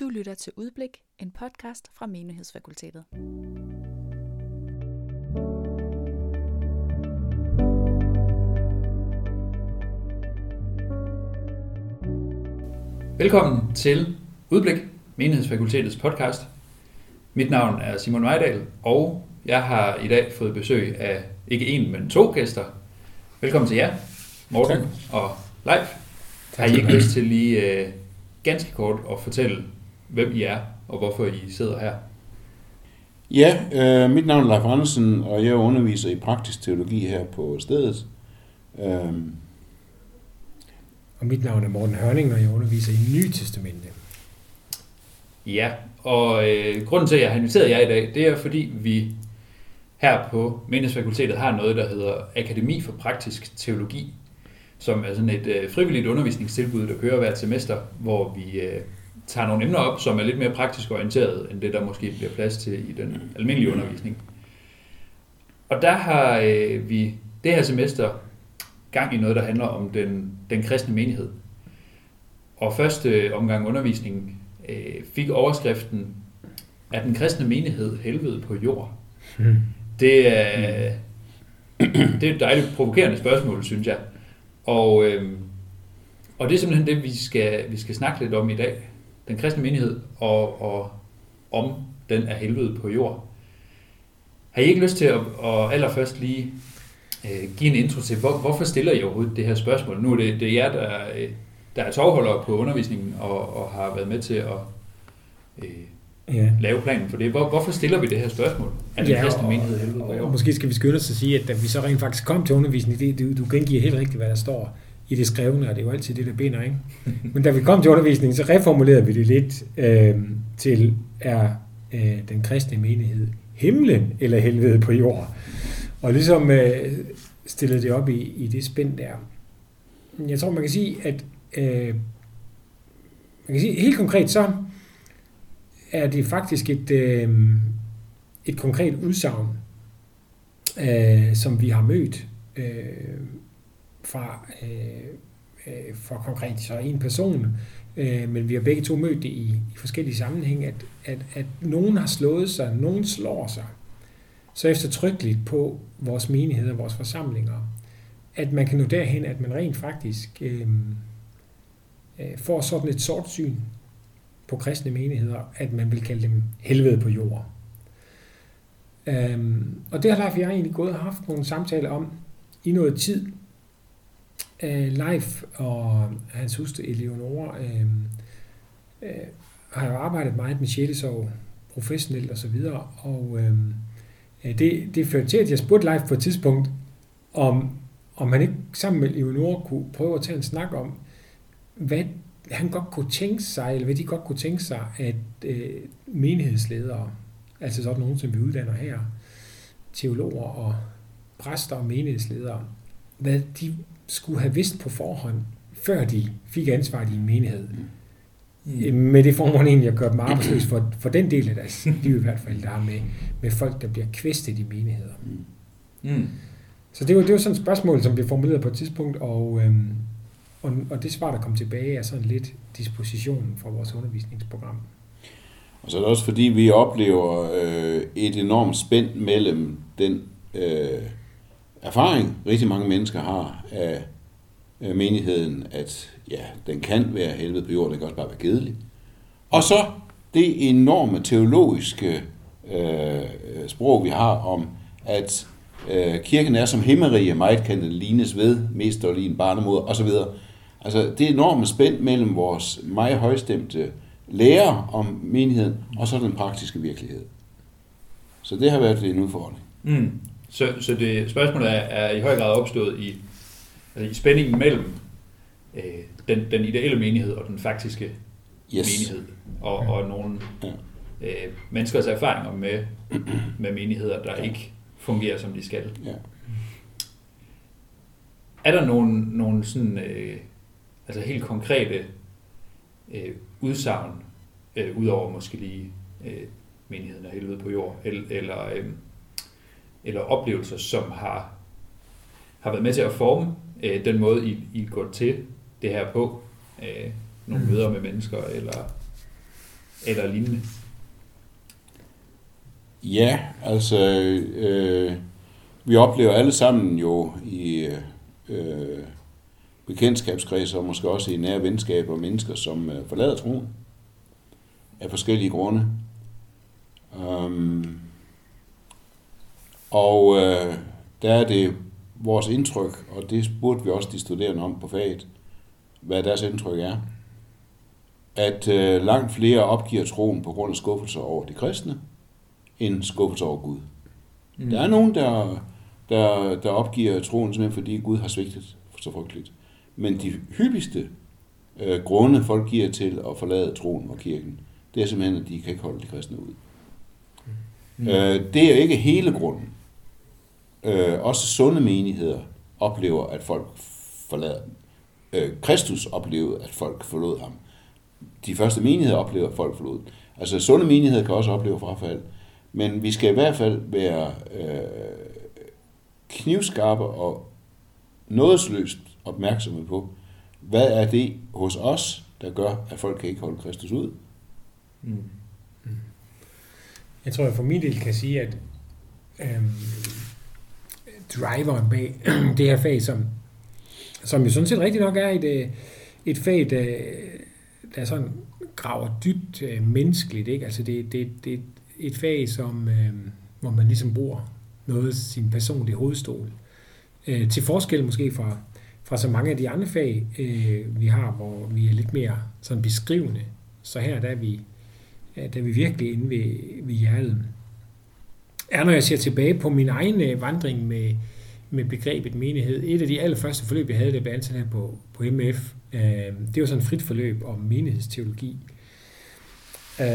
Du lytter til Udblik, en podcast fra Menighedsfakultetet. Velkommen til Udblik, Menighedsfakultetets podcast. Mit navn er Simon Wejdal, og jeg har i dag fået besøg af ikke en, men to gæster. Velkommen til jer, Morten tak. og Leif. Har I ikke lyst til lige uh, ganske kort at fortælle, hvem I er, og hvorfor I sidder her? Ja, øh, mit navn er Leif Andersen, og jeg underviser i praktisk teologi her på stedet. Øh, og mit navn er Morten Hørning, og jeg underviser i Nye Testamente. Ja, og øh, grunden til, at jeg har inviteret jer i dag, det er fordi vi her på Menighedsfakultetet har noget, der hedder Akademi for Praktisk Teologi, som er sådan et øh, frivilligt undervisningstilbud, der kører hvert semester, hvor vi øh, tager nogle emner op, som er lidt mere praktisk orienteret, end det, der måske bliver plads til i den almindelige undervisning. Og der har øh, vi det her semester gang i noget, der handler om den, den kristne menighed. Og første omgang undervisning øh, fik overskriften, at den kristne menighed helvede på jord? Hmm. Det er, det er et dejligt provokerende spørgsmål, synes jeg. Og, øh, og det er simpelthen det, vi skal, vi skal snakke lidt om i dag. Den kristne menighed, og, og om den er helvede på jord. Har I ikke lyst til at, at allerførst lige øh, give en intro til, hvor, hvorfor stiller I overhovedet det her spørgsmål? Nu er det, det er jer, der, der er tovholdere på undervisningen, og, og har været med til at øh, ja. lave planen for det. Hvor, hvorfor stiller vi det her spørgsmål? Er det ja, kristne menighed helvede? Og, og måske skal vi skynde os at sige, at da vi så rent faktisk kom til undervisning, det, du, du gengiver helt rigtigt, hvad der står i det skrevne, og det er jo altid det, der binder, ikke? Men da vi kom til undervisningen, så reformulerede vi det lidt øh, til, er øh, den kristne menighed himlen eller helvede på jord? Og ligesom øh, stillede det op i, i det spænd der. Jeg tror, man kan sige, at øh, man kan sige, helt konkret så er det faktisk et, øh, et konkret udsagn, øh, som vi har mødt øh, fra, øh, øh, fra konkret så en person, øh, men vi har begge to mødt det i, i forskellige sammenhænge, at, at, at nogen har slået sig, nogen slår sig, så eftertrykkeligt på vores menigheder, vores forsamlinger, at man kan nå derhen, at man rent faktisk øh, øh, får sådan et sort syn på kristne menigheder, at man vil kalde dem helvede på jord. Øhm, og det har jeg egentlig gået og haft nogle samtaler om i noget tid. Øh, Leif og hans hustru Eleonora øh, øh, har jo arbejdet meget med sjælesorg professionelt og så videre, og øh, det, det førte til, at jeg spurgte Leif på et tidspunkt, om, om han ikke sammen med Eleonora kunne prøve at tage en snak om, hvad han godt kunne tænke sig, eller hvad de godt kunne tænke sig, at øh, menighedsledere, altså sådan nogen, som vi uddanner her, teologer og præster og menighedsledere, hvad de skulle have vidst på forhånd, før de fik ansvaret i en menighed. Mm. Med det formål egentlig at gøre dem arbejdsløse for, for den del af deres liv i hvert fald, der har med, med folk, der bliver kvæstet i menigheder. Mm. mm. Så det var, det var sådan et spørgsmål, som blev formuleret på et tidspunkt, og, øhm, og, og det svar, der kom tilbage, er sådan lidt dispositionen for vores undervisningsprogram. Og så er det også fordi, vi oplever øh, et enormt spænd mellem den øh, erfaring, rigtig mange mennesker har af menigheden, at ja, den kan være helvede på jorden, den kan også bare være kedelig. Og så det enorme teologiske øh, øh sprog, vi har om, at øh, kirken er som himmerige, meget kan den lignes ved, mest lige en barnemod, osv. Altså det enorme spænd mellem vores meget højstemte lærer om menigheden, og så den praktiske virkelighed. Så det har været en udfordring. Mm. Så, så det spørgsmålet er, er i høj grad opstået i, altså i spændingen mellem øh, den, den ideelle menighed og den faktiske yes. menighed, og, og nogle ja. øh, menneskers erfaringer med, med menigheder, der ja. ikke fungerer, som de skal. Ja. Er der nogle, nogle sådan, øh, altså helt konkrete øh, udsagn, øh, udover måske lige øh, menigheden af helvede på jord, eller, eller, øh, eller oplevelser, som har, har været med til at forme øh, den måde, I, I går til det her på? Øh, nogle mm. møder med mennesker, eller eller lignende? Ja, altså, øh, vi oplever alle sammen jo i øh, bekendtskabskredser, og måske også i nære venskaber, mennesker, som øh, forlader troen af forskellige grunde. Um, og øh, der er det vores indtryk, og det burde vi også de studerende om på faget, hvad deres indtryk er, at øh, langt flere opgiver troen på grund af skuffelser over de kristne, end skuffelser over Gud. Mm. Der er nogen, der, der, der opgiver troen simpelthen fordi Gud har svigtet så frygteligt. Men de hyppigste øh, grunde, folk giver til at forlade troen og kirken, det er simpelthen, at de kan ikke holde de kristne ud. Mm. Øh, det er ikke hele grunden. Øh, også sunde menigheder oplever, at folk forlader dem. Øh, Kristus oplevede, at folk forlod ham. De første menigheder oplever, at folk forlod. Altså sunde menigheder kan også opleve frafald. Men vi skal i hvert fald være øh, knivskarpe og nådesløst opmærksomme på, hvad er det hos os, der gør, at folk kan ikke holde Kristus ud? Mm. mm. Jeg tror, jeg for min del kan sige, at øhm, driveren bag det her fag, som, som jo sådan set rigtig nok er et, øh, et fag, der, der sådan graver dybt øh, menneskeligt. Ikke? Altså det, det, det er et fag, som, øh, hvor man ligesom bruger noget af sin personlige hovedstol. Øh, til forskel måske fra, fra så mange af de andre fag, øh, vi har, hvor vi er lidt mere sådan beskrivende. Så her der er vi, der er vi virkelig inde ved, ved hjertet. Er når jeg ser tilbage på min egen øh, vandring med, med begrebet menighed. Et af de allerførste forløb, jeg havde, det blev ansat på, på MF, øh, det var sådan et frit forløb om menighedsteologi. Øh,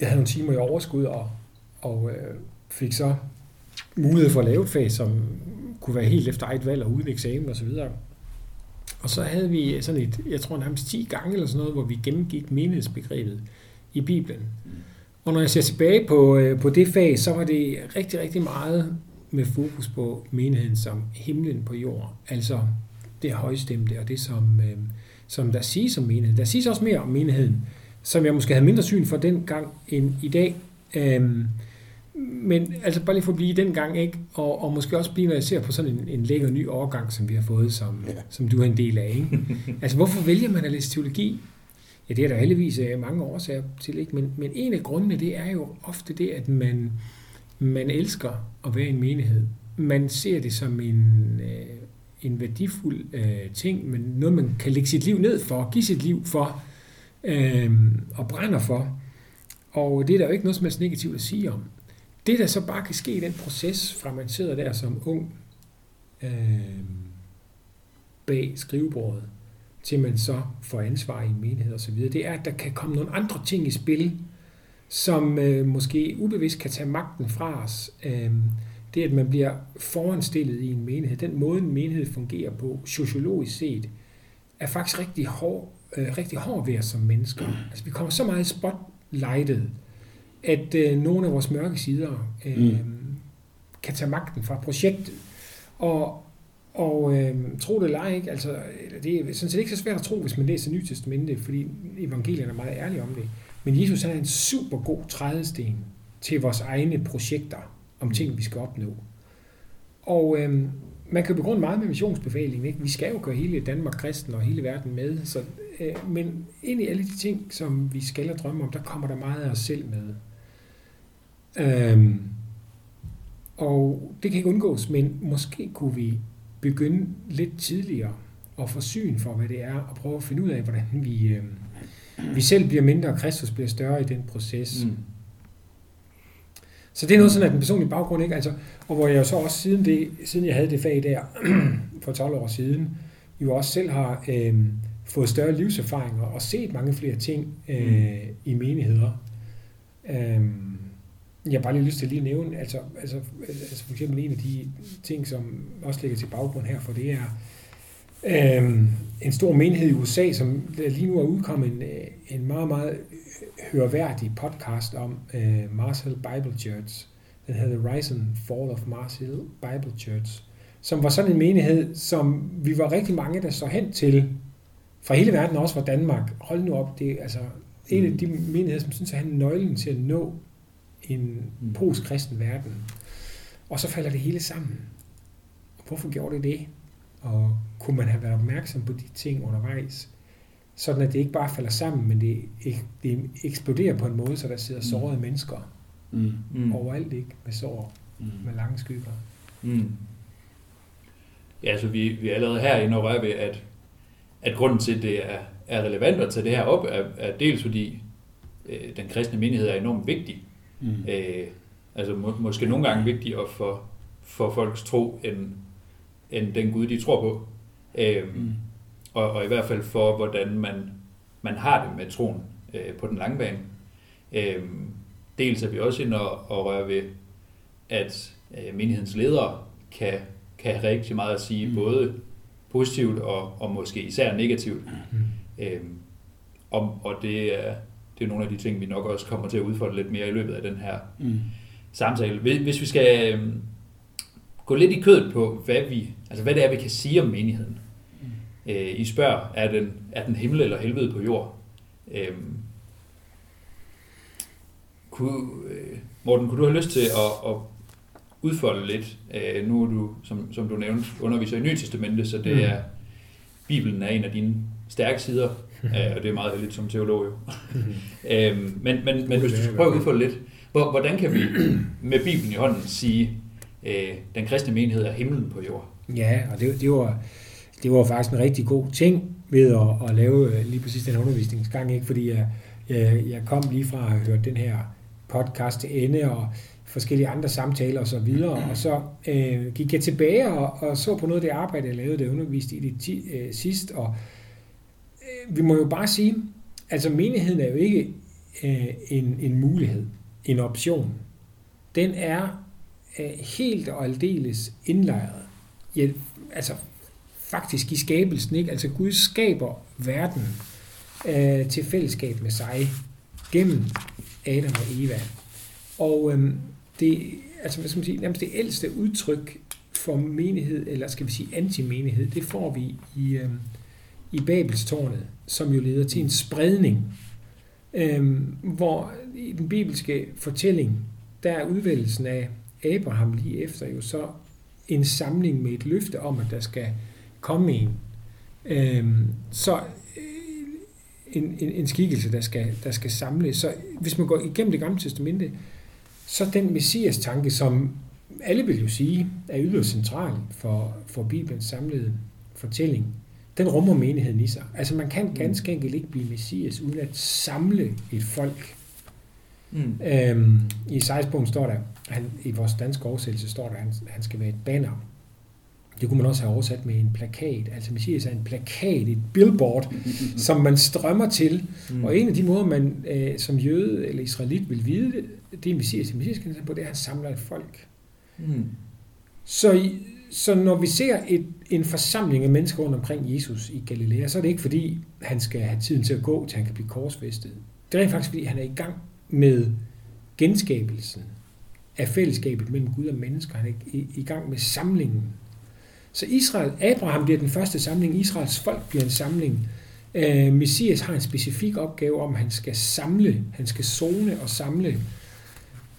jeg havde nogle timer i overskud, og, og øh, fik så mulighed for at lave et fag, som kunne være helt efter eget valg og uden eksamen osv. Og, og så havde vi sådan et, jeg tror nærmest 10 gange eller sådan noget, hvor vi gennemgik menighedsbegrebet i Bibelen. Og når jeg ser tilbage på, øh, på det fag, så var det rigtig, rigtig meget med fokus på menigheden som himlen på jord. Altså det højstemte og det, som, øh, som der siges om menigheden. Der siges også mere om menigheden, som jeg måske havde mindre syn for dengang end i dag. Øhm, men altså bare lige for at blive den gang, ikke? Og, og måske også blive, når jeg ser på sådan en, en lækker ny årgang, som vi har fået, som, ja. som du er en del af, ikke? Altså hvorfor vælger man at læse teologi? Ja, det er der heldigvis øh, mange årsager til, ikke? Men, men en af grundene, det er jo ofte det, at man, man elsker at være i en menighed. Man ser det som en, øh, en værdifuld øh, ting, men noget, man kan lægge sit liv ned for, give sit liv for, øh, og brænder for. Og det er der jo ikke noget som helst negativt at sige om. Det, der så bare kan ske i den proces, fra man sidder der som ung øh, bag skrivebordet, til man så får ansvar i en menighed osv., det er, at der kan komme nogle andre ting i spil, som øh, måske ubevidst kan tage magten fra os. Øh, det, at man bliver foranstillet i en menighed, den måde en menighed fungerer på, sociologisk set, er faktisk rigtig hård, øh, rigtig hård ved os som mennesker. Altså, vi kommer så meget spotlightet, at øh, nogle af vores mørke sider øh, mm. kan tage magten fra projektet. Og, og øh, tro det eller ej, ikke? Altså, det er sådan set ikke så svært at tro, hvis man læser Nyt Testamente, fordi evangelierne er meget ærlige om det. Men Jesus er en super god trædesten til vores egne projekter om ting, vi skal opnå. Og øh, man kan begrunde meget med missionsbefalingen. Ikke? Vi skal jo gøre hele Danmark kristen og hele verden med. Så, øh, men ind i alle de ting, som vi skal og drømme om, der kommer der meget af os selv med. Øh, og det kan ikke undgås, men måske kunne vi begynde lidt tidligere at få syn for, hvad det er, og prøve at finde ud af, hvordan vi, øh, vi selv bliver mindre, og Kristus bliver større i den proces. Mm. Så det er noget sådan, at den personlige baggrund ikke, altså, og hvor jeg så også siden, det, siden jeg havde det fag der, for 12 år siden, jo også selv har øh, fået større livserfaringer og set mange flere ting øh, mm. i menigheder. Øh, jeg har bare lige lyst til at lige nævne, altså, altså, altså for eksempel en af de ting, som også ligger til baggrund her, for det er øhm, en stor menighed i USA, som lige nu er udkommet en, øh, en meget, meget hørværdig podcast om øh, Mars Hill Bible Church. Den hedder Rise and Fall of Mars Hill Bible Church, som var sådan en menighed, som vi var rigtig mange, der så hen til fra hele verden, også fra Danmark. Hold nu op, det, altså, en af de menigheder, som synes at han er nøglen til at nå en Mm. postkristen verden. Og så falder det hele sammen. Hvorfor gjorde det det? Og kunne man have været opmærksom på de ting undervejs? Sådan at det ikke bare falder sammen, men det, det eksploderer på en måde, så der sidder Mm. sårede mennesker Mm. Mm. overalt, ikke? Med sår, Mm. med lange skygger. Mm. Ja, så vi, vi er allerede her og røre ved, at, at grunden til, at det er, er relevant at tage det her op, er, er dels fordi øh, den kristne menighed er enormt vigtig. Mm. Øh, altså må, måske nogle gange vigtigere for, for folks tro, end, end den Gud, de tror på. Øh, Mm. og, og i hvert fald for, hvordan man, man har det med troen øh, på den lange bane. Øh, dels er vi også inde og, og røre ved, at øh, menighedens ledere kan, kan have rigtig meget at sige, Mm. både positivt og, og måske især negativt. Mm. Øh, og, og det er, det er nogle af de ting, vi nok også kommer til at udfordre lidt mere i løbet af den her Mm. samtale. Hvis vi skal øh, gå lidt i kødet på, hvad, vi, altså hvad det er, vi kan sige om menigheden. Øh, I spørger, er den, er den himmel eller helvede på jord? Øh, kunne, øh, Morten, kunne du have lyst til at, at udfolde lidt? Øh, nu er du, som, som du nævnte, underviser i Nye Testamente, så det Mm. er, Bibelen er en af dine stærke sider, øh, og det er meget heldigt som teolog jo. Øhm, men, men, men hvis du skulle prøve at udfolde lidt, hvor- hvordan kan vi med Bibelen i hånden sige, øh, den kristne menighed er himlen på jord? Ja, og det, det, var, det var faktisk en rigtig god ting ved at, at lave øh, lige præcis den undervisningsgang, ikke? fordi jeg, jeg, jeg kom lige fra at have hørt den her podcast til ende, og forskellige andre samtaler og så videre, og så øh, gik jeg tilbage og, og så på noget af det arbejde, jeg lavede, det underviste i det ti, øh, sidst, og vi må jo bare sige, altså menigheden er jo ikke øh, en, en mulighed, en option. Den er øh, helt og aldeles indlejret ja, altså faktisk i skabelsen, ikke? Altså Gud skaber verden øh, til fællesskab med sig gennem Adam og Eva. Og øh, det, altså hvad skal man sige, nærmest det ældste udtryk for menighed, eller skal vi sige antimenighed, det får vi i, øh, i Babelstårnet, som jo leder til en spredning, øhm, hvor i den bibelske fortælling, der er udvælgelsen af Abraham lige efter jo så en samling med et løfte om, at der skal komme en. Øhm, så øh, en, en, en skikkelse, der skal, der skal samle. Så hvis man går igennem det gamle testamente, så den messias-tanke, som alle vil jo sige, er yderst central for, for Bibelens samlede fortælling, den rummer menigheden i sig. Altså man kan ganske enkelt ikke blive messias, uden at samle et folk. Mm. Øhm, I sejsbogen står der, han, i vores danske oversættelse står der, at han, han skal være et banner. Det kunne man også have oversat med en plakat. Altså Messias er en plakat, et billboard, som man strømmer til. Mm. Og en af de måder, man øh, som jøde eller israelit vil vide det, det er Messias. Messias kan på, det er, at han samler et folk. Mm. Så, så når vi ser et, en forsamling af mennesker rundt omkring Jesus i Galilea, så er det ikke fordi, han skal have tiden til at gå, til han kan blive korsfæstet. Det er rent faktisk fordi, han er i gang med genskabelsen af fællesskabet mellem Gud og mennesker. Han er i, i gang med samlingen. Så Israel, Abraham bliver den første samling, Israels folk bliver en samling. Øh, Messias har en specifik opgave om, at han skal samle, han skal zone og samle.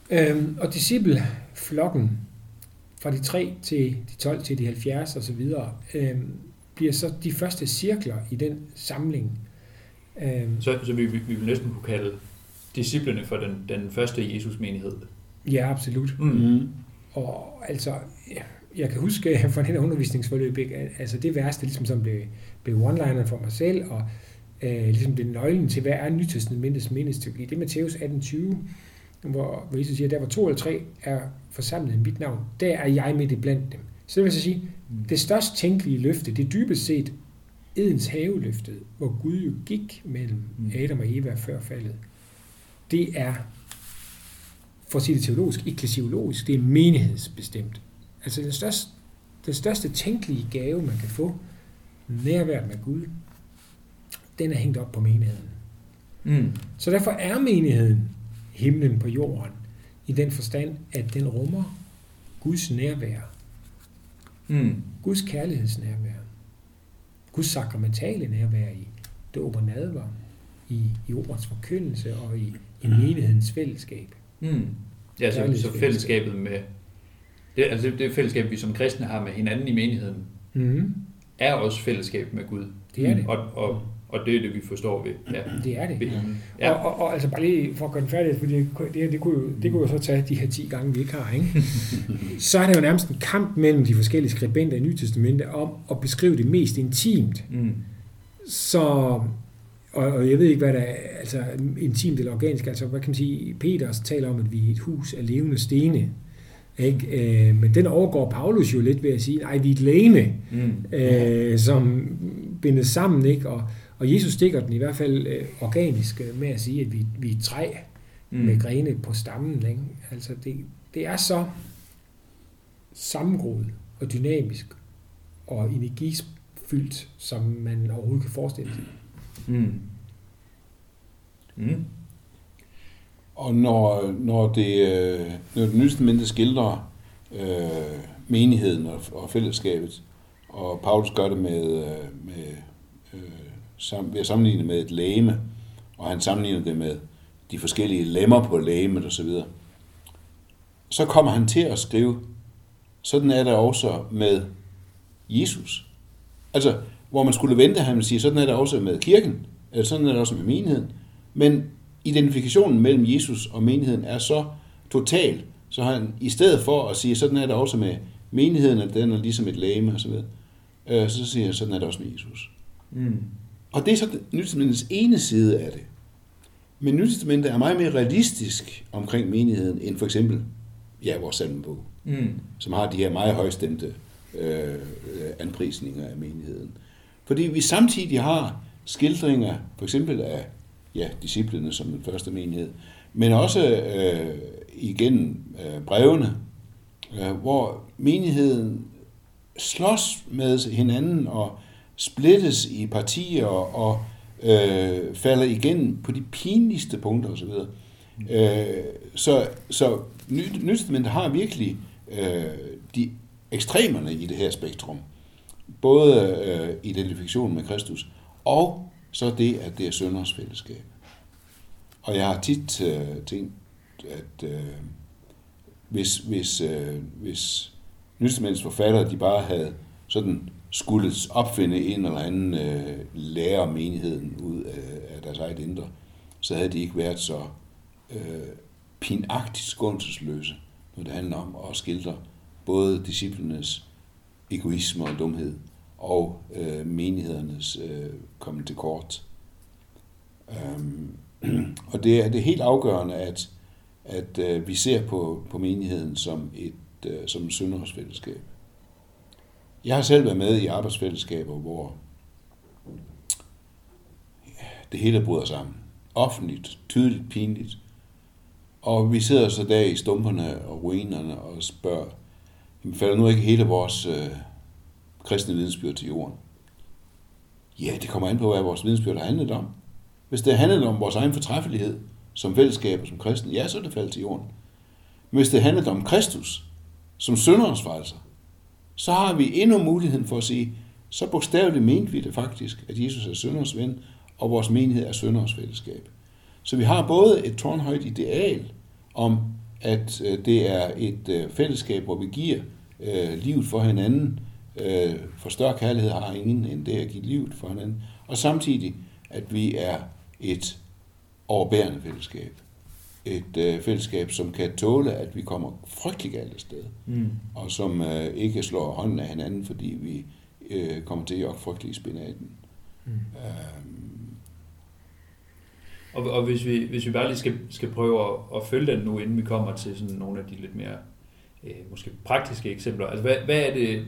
Øh, og discipleflokken, fra de 3 til de 12 til de 70 og så videre, øh, bliver så de første cirkler i den samling. Øh, Så, så vi, vi vi vil næsten kunne kalde disciplene for den, den første Jesus-menighed. ja, absolut. Mm. Mm. Og altså, ja, jeg kan huske fra den her undervisningsforløb, ikke, altså det værste, ligesom som blev, blev one-liner for mig selv, og øh, ligesom det nøglen til, hvad er Nytestamentets meningsteologi. Det er Matthæus 18.20, hvor, hvor Jesus siger, der hvor to eller tre er forsamlet i mit navn, der er jeg midt i blandt dem. Så det vil så sige, det størst tænkelige løfte, det dybest set Edens haveløftet, hvor Gud jo gik mellem Mm. Adam og Eva før faldet. Det er, for at sige det teologisk, ekklesiologisk, det er menighedsbestemt. Altså den største, den største tænkelige gave, man kan få, nærværet med Gud, den er hængt op på menigheden. Mm. Så derfor er menigheden himlen på jorden, i den forstand, at den rummer Guds nærvær, Mm. Guds kærlighedsnærvær, Guds sakramentale nærvær i dåb og nadver, i, i ordens forkyndelse og i, i menighedens fællesskab. Mm. Ja, så, så fællesskabet med... Det, altså det, det fællesskab, vi som kristne har med hinanden i menigheden, Mm. er også fællesskab med Gud. Det er det. Og, og, og det er det, vi forstår ved, ja, Det er det. ved Ja. Og, og, og, altså bare lige for at gøre den færdig, fordi det, det, det, kunne jo, det kunne jo så tage de her 10 gange, vi ikke har, ikke? så er det jo nærmest en kamp mellem de forskellige skribenter i Nye Testamente om at beskrive det mest intimt. Mm. Så, og, og jeg ved ikke, hvad der er altså, intimt eller organisk, altså hvad kan man sige, Peters taler om, at vi er et hus af levende stene. Ikke? Øh, men den overgår Paulus jo lidt ved at sige, nej, vi er et læme, Mm. øh, som bindes sammen, ikke? Og, og Jesus stikker den i hvert fald øh, organisk øh, med at sige, at vi, vi er træ mm. med grene på stammen. Ikke? Altså det, det er så sammengroet og dynamisk og energifyldt, som man overhovedet kan forestille sig. Mm. Mm. Og når, når det, øh, når det nye testamente skildrer øh, menigheden og, og fællesskabet, og Paulus gør det med, øh, med øh, sam, ved at sammenligne med et læme, og han sammenligner det med de forskellige lemmer på lægemet osv., så kommer han til at skrive, sådan er det også med Jesus. Altså, hvor man skulle vente, han vil sige, sådan er det også med kirken, eller sådan er det også med menigheden. Men identifikationen mellem Jesus og menigheden er så total, så han i stedet for at sige, sådan er det også med menigheden, at den er ligesom et læge og så videre, øh, så siger han, sådan er det også med Jesus. Mm. Og det er så Nytestamentets ene side af det. Men Nytestamentet er meget mere realistisk omkring menigheden, end for eksempel ja, vores salmebog, Mm. som har de her meget højstemte øh, anprisninger af menigheden. Fordi vi samtidig har skildringer, for eksempel af ja, disciplene som den første menighed, men også øh, igennem øh, brevene, øh, hvor menigheden slås med hinanden og splittes i partier og øh, falder igen på de pinligste punkter osv. Øh, så så Nyt Nytestamentet har virkelig øh, de ekstremerne i det her spektrum. Både øh, identifikationen med Kristus, og så det, at det er sønders fællesskab. Og jeg har tit øh, tænkt, at øh, hvis, hvis, øh, hvis Nytestamentets forfattere, de bare havde sådan skulle opfinde en eller anden øh, lærer menigheden ud af, af deres eget indre, så havde de ikke været så øh, pinagtigt skånselsløse, når det handler om at skildre både disciplenes egoisme og dumhed og øh, menighedernes øh, komme til kort. Øhm, og det er, det er helt afgørende, at, at øh, vi ser på, på menigheden som et øh, som et synderes fællesskab. Jeg har selv været med i arbejdsfællesskaber, hvor det hele bryder sammen. Offentligt, tydeligt, pinligt. Og vi sidder så der i stumperne og ruinerne og spørger, jamen, falder nu ikke hele vores øh, kristne vidensbyrd til jorden? Ja, det kommer an på, hvad vores vidensbyrd har handlet om. Hvis det handlede om vores egen fortræffelighed som fællesskab og som kristen, ja, så er det faldet til jorden. Men hvis det handlede om Kristus som synderens frelser, så har vi endnu muligheden for at sige, så bogstaveligt mente vi det faktisk, at Jesus er sønders ven, og vores menighed er sønders fællesskab. Så vi har både et tårnhøjt ideal om, at øh, det er et øh, fællesskab, hvor vi giver øh, livet for hinanden, øh, for større kærlighed har ingen end det at give livet for hinanden, og samtidig, at vi er et overbærende fællesskab. Et øh, fællesskab, som kan tåle, at vi kommer frygtelig galt af sted, Mm. og som øh, ikke slår hånden af hinanden, fordi vi øh, kommer til at jogge frygtelig i spinaten. Mm. Øhm, Og, og hvis, vi, hvis vi bare lige skal, skal prøve at, at følge den nu, inden vi kommer til sådan nogle af de lidt mere øh, måske praktiske eksempler. Altså, hvad, hvad er det,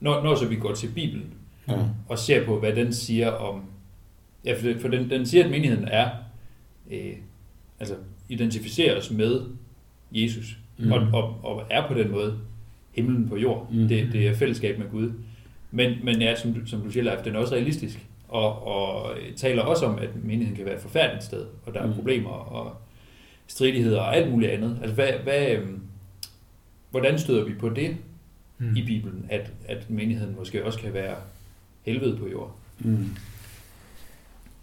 når, når så vi går til Bibelen ja. og ser på, hvad den siger om... Ja, for, det, for den, den siger, at menigheden er... Øh, altså, identificerer os med Jesus, Mm. og, og, og er på den måde himlen på jord. Mm. Det, det er fællesskab med Gud. Men, men ja, som, du- som du siger, Leif, den er også realistisk, og, og taler også om, at menigheden kan være et forfærdeligt sted, og der er Mm. problemer og stridigheder og alt muligt andet. Altså, hvad, hvad, øhm, hvordan støder vi på det Mm. i Bibelen, at, at menigheden måske også kan være helvede på jord? Mm.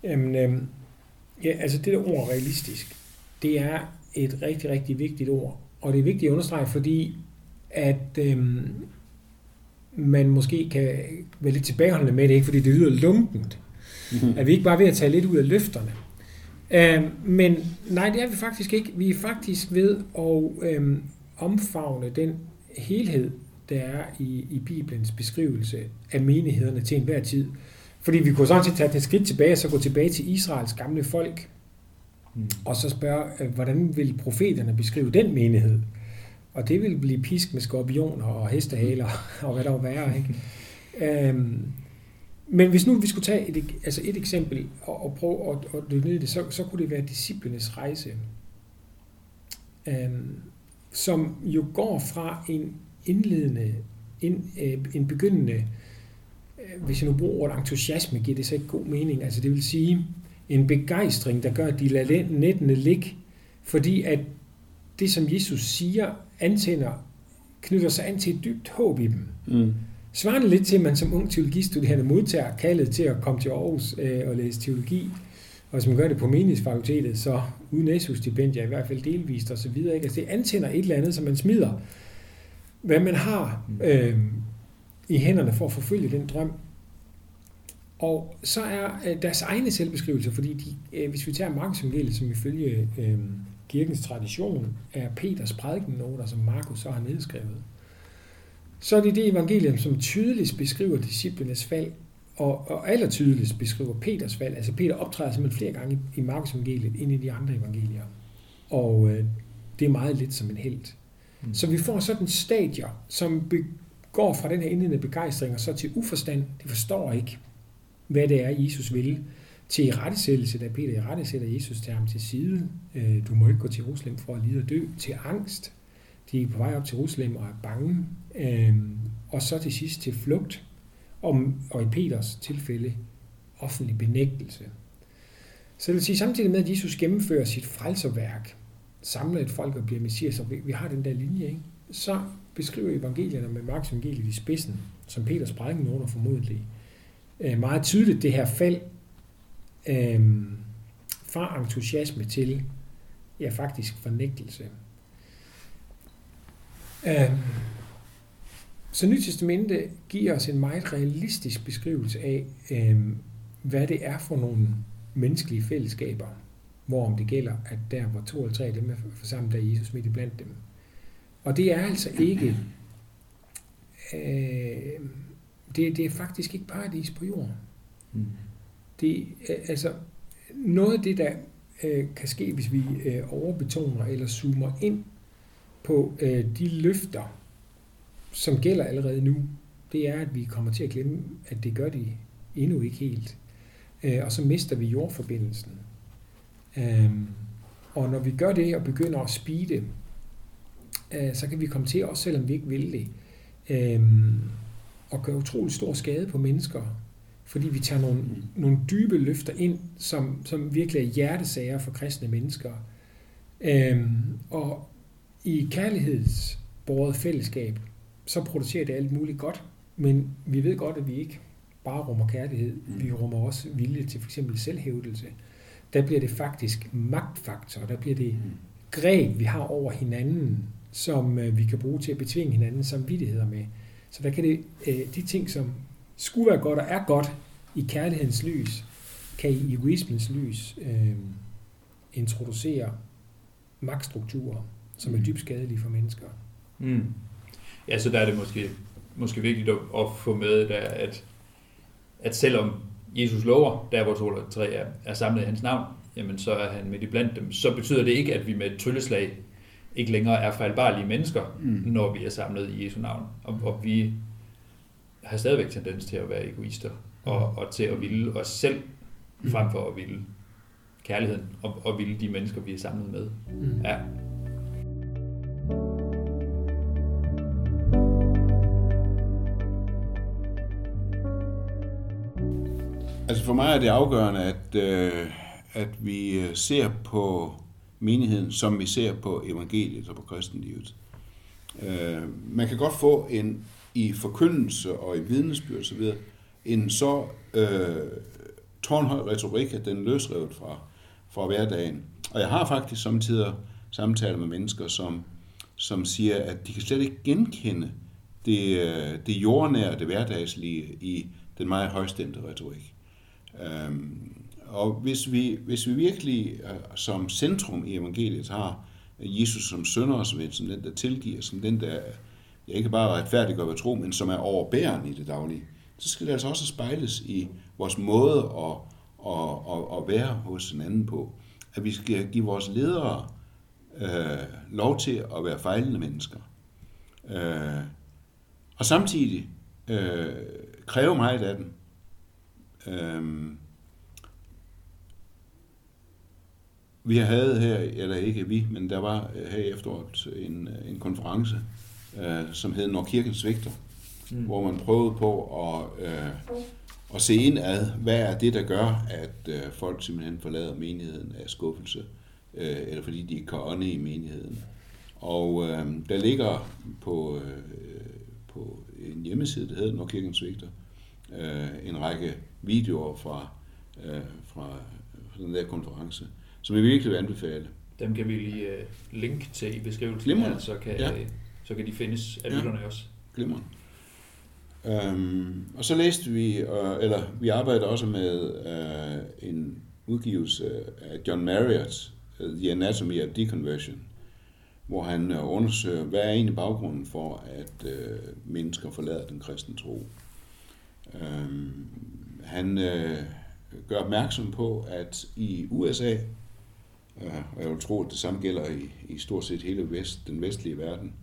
Jamen, øhm, Ja, altså det der ord realistisk, det er et rigtig, rigtig vigtigt ord. Og det er vigtigt at understrege, fordi at øhm, man måske kan være lidt tilbageholdende med det, ikke fordi det lyder lunkent. Mm-hmm. Er vi ikke bare ved at tage lidt ud af løfterne? Øhm, men nej, det er vi faktisk ikke. Vi er faktisk ved at øhm, omfavne den helhed, der er i, i Bibelens beskrivelse af menighederne til enhver tid. Fordi vi kunne sådan set tage et skridt tilbage, og så gå tilbage til Israels gamle folk, mm. og så spørge, øh, hvordan vil profeterne beskrive den menighed? Og det vil blive pisk med skorpioner og hestehaler og hvad der vil være. Ikke? øhm, men hvis nu vi skulle tage et, altså et eksempel og, og prøve at, at dykke ned i det, så, så kunne det være disciplenes rejse, øhm, som jo går fra en indledende, en, øh, en begyndende, øh, hvis jeg nu bruger ordet entusiasme, giver det så ikke god mening. Altså det vil sige en begejstring, der gør, at de lader nettene ligge, fordi at det, som Jesus siger, antænder, knytter sig an til et dybt håb i dem. Mm. Svarende lidt til, at man som ung teologistuderende modtager kaldet til at komme til Aarhus øh, og læse teologi, og hvis man gør det på menighedsfakultetet, så uden SU-stipendier i hvert fald delvist og så videre. Ikke? Altså det antænder et eller andet, som man smider, hvad man har øh, i hænderne for at forfølge den drøm. Og så er øh, deres egne selvbeskrivelser, fordi de, øh, hvis vi tager Markus evangeliet, som ifølge øh, kirkens tradition er Peters prædikennoter, som Markus så har nedskrevet, så er det det evangelium, som tydeligst beskriver disciplenes fald, og, og aller tydeligst beskriver Peters fald. Altså Peter optræder simpelthen flere gange i, i Markus evangeliet end i de andre evangelier. Og øh, det er meget lidt som en held. Mm. Så vi får sådan stadier, som går fra den her indledende begejstring og så til uforstand. De forstår ikke, hvad det er, Jesus vil. Til i rettesættelse, da Peter i rettesætter Jesus til ham til side. Øh, du må ikke gå til Jerusalem for at lide og dø. Til angst. De er på vej op til Jerusalem og er bange. Øh, og så til sidst til flugt. Og, og i Peters tilfælde offentlig benægtelse. Så det vil sige, samtidig med, at Jesus gennemfører sit frelserværk, samler et folk og bliver messias, og vi, vi har den der linje, ikke? så beskriver evangelierne med Marks evangeliet i spidsen, som Peters prædiken under formodentlig, øh, meget tydeligt det her fald øh, fra entusiasme til ja, faktisk fornægtelse. Øh, så Nyt Testamente giver os en meget realistisk beskrivelse af, øh, hvad det er for nogle menneskelige fællesskaber, hvorom det gælder, at der hvor to eller tre af dem er forsamlet, der er Jesus midt i blandt dem. Og det er altså ikke, øh, det, det er faktisk ikke paradis på jorden. Mm. Det, altså, noget af det, der øh, kan ske, hvis vi øh, overbetoner eller zoomer ind på øh, de løfter, som gælder allerede nu, det er, at vi kommer til at glemme, at det gør de endnu ikke helt. Øh, og så mister vi jordforbindelsen. Øhm, og når vi gør det og begynder at speede, øh, så kan vi komme til, også selvom vi ikke vil det, øh, at gøre utrolig stor skade på mennesker, fordi vi tager nogle, nogle dybe løfter ind, som, som virkelig er hjertesager for kristne mennesker. Øh, og i kærlighedsbordet fællesskab, så producerer det alt muligt godt, men vi ved godt, at vi ikke bare rummer kærlighed, vi rummer også vilje til f.eks. selvhævdelse der bliver det faktisk magtfaktor, der bliver det greb, vi har over hinanden, som øh, vi kan bruge til at betvinge hinanden samvittigheder med. Så der kan det, øh, de ting, som skulle være godt og er godt i kærlighedens lys, kan i egoismens lys øh, introducere magtstrukturer, som er dybt skadelige for mennesker. Mm. Ja, så der er det måske, måske vigtigt at, at få med, der, at, at selvom Jesus lover, der hvor to eller tre er, er samlet i hans navn, jamen så er han midt i blandt dem. Så betyder det ikke, at vi med et trylleslag ikke længere er fejlbarlige mennesker, mm. når vi er samlet i Jesu navn. Og, og vi har stadigvæk tendens til at være egoister, og, og til at ville os selv, frem for at ville kærligheden, og, og ville de mennesker, vi er samlet med. Mm. Ja. Altså for mig er det afgørende, at, øh, at vi øh, ser på menigheden, som vi ser på evangeliet og på kristenlivet. Øh, man kan godt få en i forkyndelse og i vidnesbyrd osv. en så øh, tårnhøj retorik, at den løsrevet fra, fra hverdagen. Og jeg har faktisk samtidig samtaler med mennesker, som, som siger, at de kan slet ikke genkende det, øh, det jordnære, det hverdagslige i den meget højstemte retorik. Øhm, og hvis vi, hvis vi virkelig øh, som centrum i evangeliet har Jesus som sønder og som den, der tilgiver, som den, der ja, ikke bare retfærdiggør ved tro, men som er overbærende i det daglige, så skal det altså også spejles i vores måde at, at, at, at være hos hinanden på. At vi skal give vores ledere øh, lov til at være fejlende mennesker. Øh, og samtidig øh, kræve meget af dem. Øh, vi havde her, eller ikke vi, men der var her i efteråret en, en konference, øh, som hed Når Kirken svigter, mm. hvor man prøvede på at, øh, at se ind ad, hvad er det, der gør, at øh, folk simpelthen forlader menigheden af skuffelse, øh, eller fordi de ikke kan ånde i menigheden. Og øh, der ligger på, øh, på en hjemmeside, der hedder Når Kirken svigter, øh, en række videoer fra, øh, fra, fra den der konference, som jeg virkelig vil anbefale. Dem kan vi lige uh, linke til i beskrivelsen Glimrende. her, så kan, Ja. ja. så kan de findes af Ja. lytterne også. Glimrende. Øhm, og så læste vi, øh, eller vi arbejdede også med øh, en udgivelse af John Marriott, øh, The Anatomy of Deconversion, hvor han øh, undersøger, hvad er egentlig baggrunden for, at øh, mennesker forlader den kristne tro. Øhm, han øh, gør opmærksom på, at i USA, øh, og jeg vil tro, at det samme gælder i, i stort set hele vest, den vestlige verden,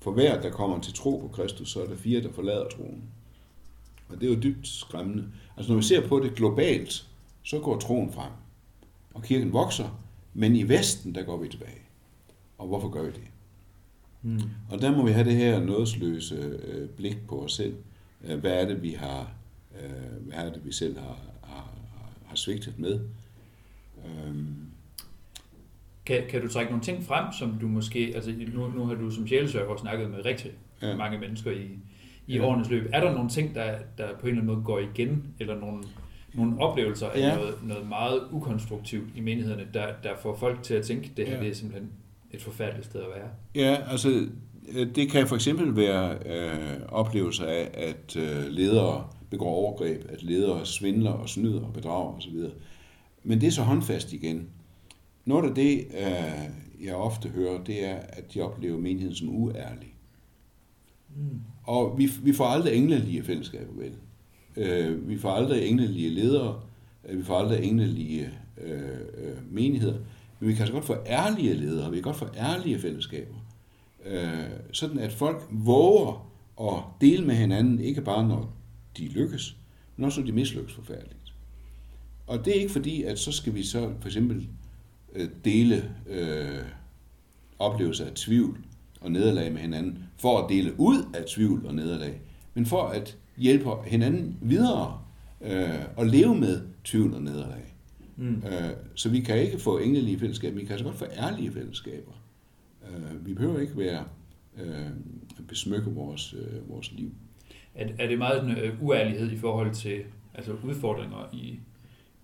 for hver, der kommer til tro på Kristus, så er der fire, der forlader troen. Og det er jo dybt skræmmende. Altså når vi ser på det globalt, så går troen frem. Og kirken vokser, men i Vesten, der går vi tilbage. Og hvorfor gør vi det? Mm. Og der må vi have det her nådesløse øh, blik på os selv. Øh, hvad er det, vi har, øh, hvad er det, vi selv har, har, har svigtet med? Øhm, Kan, kan du trække nogle ting frem, som du måske, altså nu, nu har du som sjælesørger snakket med rigtig Ja. mange mennesker i, i Ja. årenes løb. Er der nogle ting, der, der på en eller anden måde går igen, eller nogle, nogle oplevelser af Ja. noget, noget meget ukonstruktivt i menighederne, der, der får folk til at tænke, det her Ja. det er simpelthen et forfærdeligt sted at være? Ja, altså øh, det kan for eksempel være øh, oplevelser af, at øh, ledere begår overgreb, at ledere svindler og snyder og bedrager osv. Men det er så håndfast igen. Noget af det, øh, jeg ofte hører, det er, at de oplever menigheden som uærlig. Mm. Og vi, vi får aldrig englelige fællesskaber, vel? Øh, vi får aldrig englelige ledere, øh, vi får aldrig englelige øh, øh, menigheder, men vi kan så godt få ærlige ledere, vi kan godt få ærlige fællesskaber. Øh, sådan at folk våger at dele med hinanden, ikke bare når de lykkes, men også når de mislykkes forfærdeligt. Og det er ikke fordi, at så skal vi så for eksempel øh, dele øh, oplevelser af tvivl og nederlag med hinanden, for at dele ud af tvivl og nederlag, men for at hjælpe hinanden videre øh, og leve med tvivl og nederlag. Mm. Øh, så vi kan ikke få englelige fællesskaber, vi kan altså godt få ærlige fællesskaber. Øh, vi behøver ikke være øh, besmykke vores, øh, vores liv. Er, er det meget sådan, øh, uærlighed i forhold til altså udfordringer i,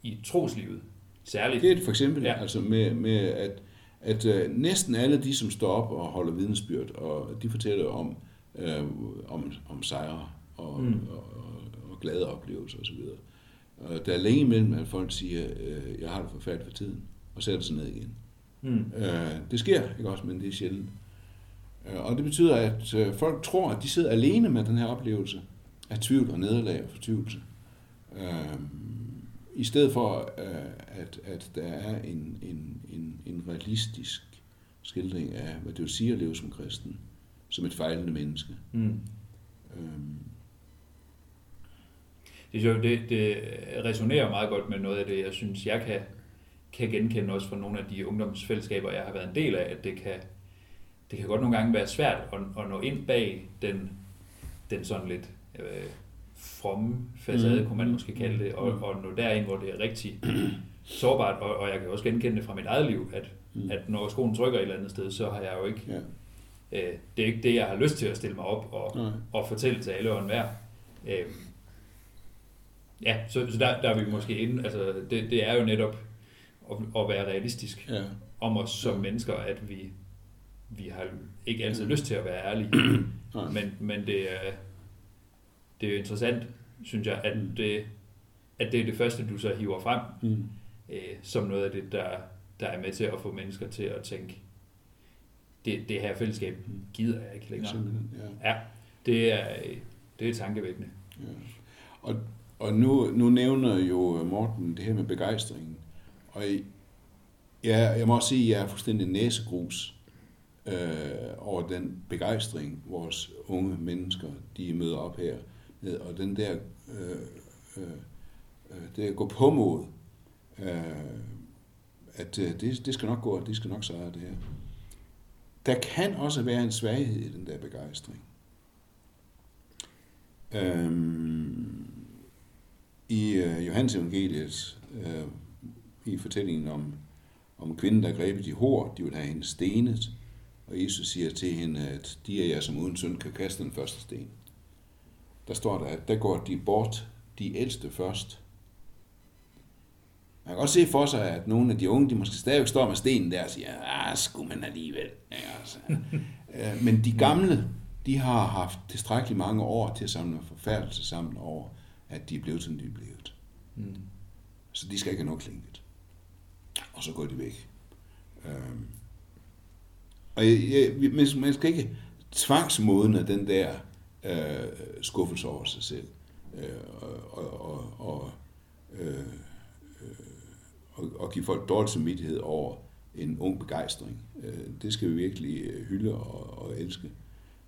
i troslivet? Særligt. Det er for eksempel ja. Altså med, med at, at øh, næsten alle de, som står op og holder vidnesbyrd, og de fortæller om, øh, om, om sejre og, mm. Mm. og, og, og glade oplevelser osv. Og der er længe imellem, at folk siger, øh, jeg har det forfærdeligt for tiden, og sætter sig ned igen. Mm. Øh, det sker, ikke også, men det er sjældent. Øh, og det betyder, at øh, folk tror, at de sidder alene med den her oplevelse af tvivl og nederlag og fortvivlelse. Øh, I stedet for, øh, at, at der er en, en, en, en realistisk skildring af, hvad det vil sige at leve som kristen, som et fejlende menneske. Mm. Øh, Det, sjovt, det, det resonerer meget godt med noget af det, jeg synes, jeg kan, kan genkende også fra nogle af de ungdomsfællesskaber, jeg har været en del af, at det kan, det kan godt nogle gange være svært at, at nå ind bag den, den sådan lidt øh, fromme facade, Mm. mm. kunne man måske kalde det, og, og nå derind, hvor det er rigtig sårbart, og, og jeg kan også genkende det fra mit eget liv, at, Mm. mm. at når skoen trykker et eller andet sted, så har jeg jo ikke, ja. øh, det er ikke det, jeg har lyst til at stille mig op og, Nej. og fortælle til alle og enhver. Øhm, ja, så, så der, der er vi måske inde, altså det, det er jo netop at, at være realistisk Ja. om os som mennesker, at vi, vi har ikke altid lyst til at være ærlige. Men, men det er, det er jo interessant, synes jeg, at det, at det er det første, du så hiver frem, Mm. øh, som noget af det, der, der er med til at få mennesker til at tænke, det, det her fællesskab gider jeg ikke længere. Simpelthen, ja. Ja, det er, det er tankevækkende. Ja. Og, og nu, nu nævner jo Morten det her med begejstringen. Og I- ja, jeg må også sige, at jeg er fuldstændig næsegrus øh, over den begejstring, vores unge mennesker, de møder op her. Og den der, øh, øh, øh, det at gå på mod, øh, at øh, det, det skal nok gå, og det skal nok sejre det her. Der kan også være en svaghed i den der begejstring. Øhm, I øh, Johannes evangeliet, øh, i fortællingen om, om kvinden, der grebet i hår, de vil have hende stenet, og Jesus siger til hende, at de af jer, som uden synd kan kaste den første sten. Der står der, at der går de bort, de ældste først. Man kan godt se for sig, at nogle af de unge, de måske stadigvæk står med stenen der og siger, ah, skulle man alligevel. Ja, altså. Øh, Men de gamle, de har haft tilstrækkeligt mange år til at samle forfærdelse sammen over, at de er blevet, som de er blevet. Mm. Så de skal ikke have noget klinket. Og så går de væk. Øhm. Og jeg, jeg, man, man skal ikke tvangsmodne den der øh, skuffelse over sig selv. Øh, og, og, og, og, øh, øh, og, og give folk dårlig samvittighed over en ung begejstring. Øh, det skal vi virkelig øh, hylde og, og elske.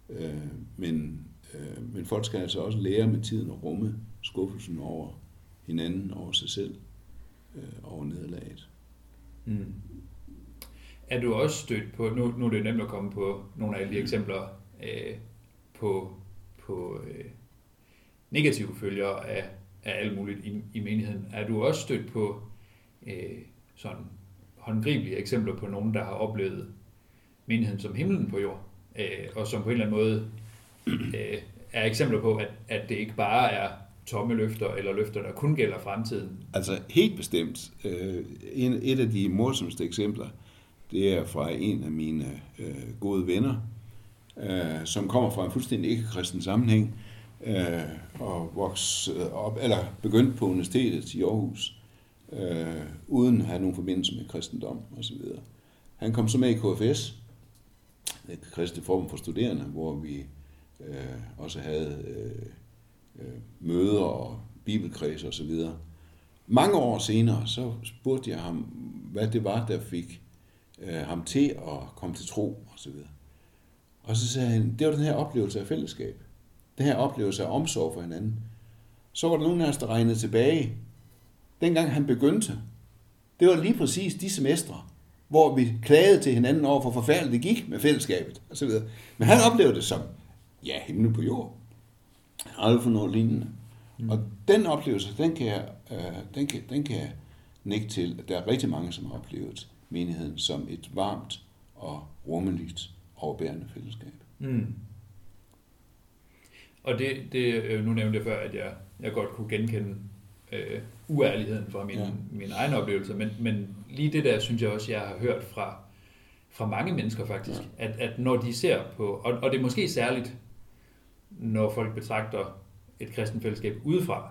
Øh, men, øh, men folk skal altså også lære med tiden at rumme skuffelsen over hinanden, over sig selv, øh, over nederlaget. Mm. Er du også stødt på, nu, nu er det nemt at komme på nogle af alle de eksempler øh, på, på øh, negative følger af, af alt muligt i, i menigheden. Er du også stødt på øh, sådan håndgribelige eksempler på nogen, der har oplevet menigheden som himlen på jord, øh, og som på en eller anden måde øh, er eksempler på, at, at det ikke bare er tomme løfter, eller løfter, der kun gælder fremtiden. Altså helt bestemt. Øh, en, et af de morsomste eksempler, det er fra en af mine øh, gode venner, øh, som kommer fra en fuldstændig ikke-kristen sammenhæng, øh, og voksede op, eller begyndte på universitetet i Aarhus, øh, uden at have nogen forbindelse med kristendom osv. Han kom så med i KFS, den kristne form for studerende, hvor vi øh, også havde øh, øh, møder og bibelkreds og så videre. Mange år senere, så spurgte jeg ham, hvad det var, der fik øh, ham til at komme til tro og så videre. Og så sagde han, det var den her oplevelse af fællesskab. Den her oplevelse af omsorg for hinanden. Så var der nogen af os, der regnede tilbage. Dengang han begyndte, det var lige præcis de semestre, hvor vi klagede til hinanden over, hvor forfærdeligt det gik med fællesskabet og så videre. Men han oplevede det som, ja, himlen på jord. Han har aldrig fået noget lignende. Mm. Og den oplevelse, den kan, jeg, øh, den, kan, den kan jeg nikke til, at der er rigtig mange, som har oplevet menigheden som et varmt og rummeligt overbærende fællesskab. Mm. Og det, det, øh, nu nævnte jeg før, at jeg, jeg godt kunne genkende øh, uærligheden fra min, Ja. min egen oplevelse, men, men lige det der, synes jeg også, jeg har hørt fra, fra mange mennesker faktisk, ja. at, at når de ser på, og, og det er måske særligt, når folk betragter et kristent fællesskab udefra,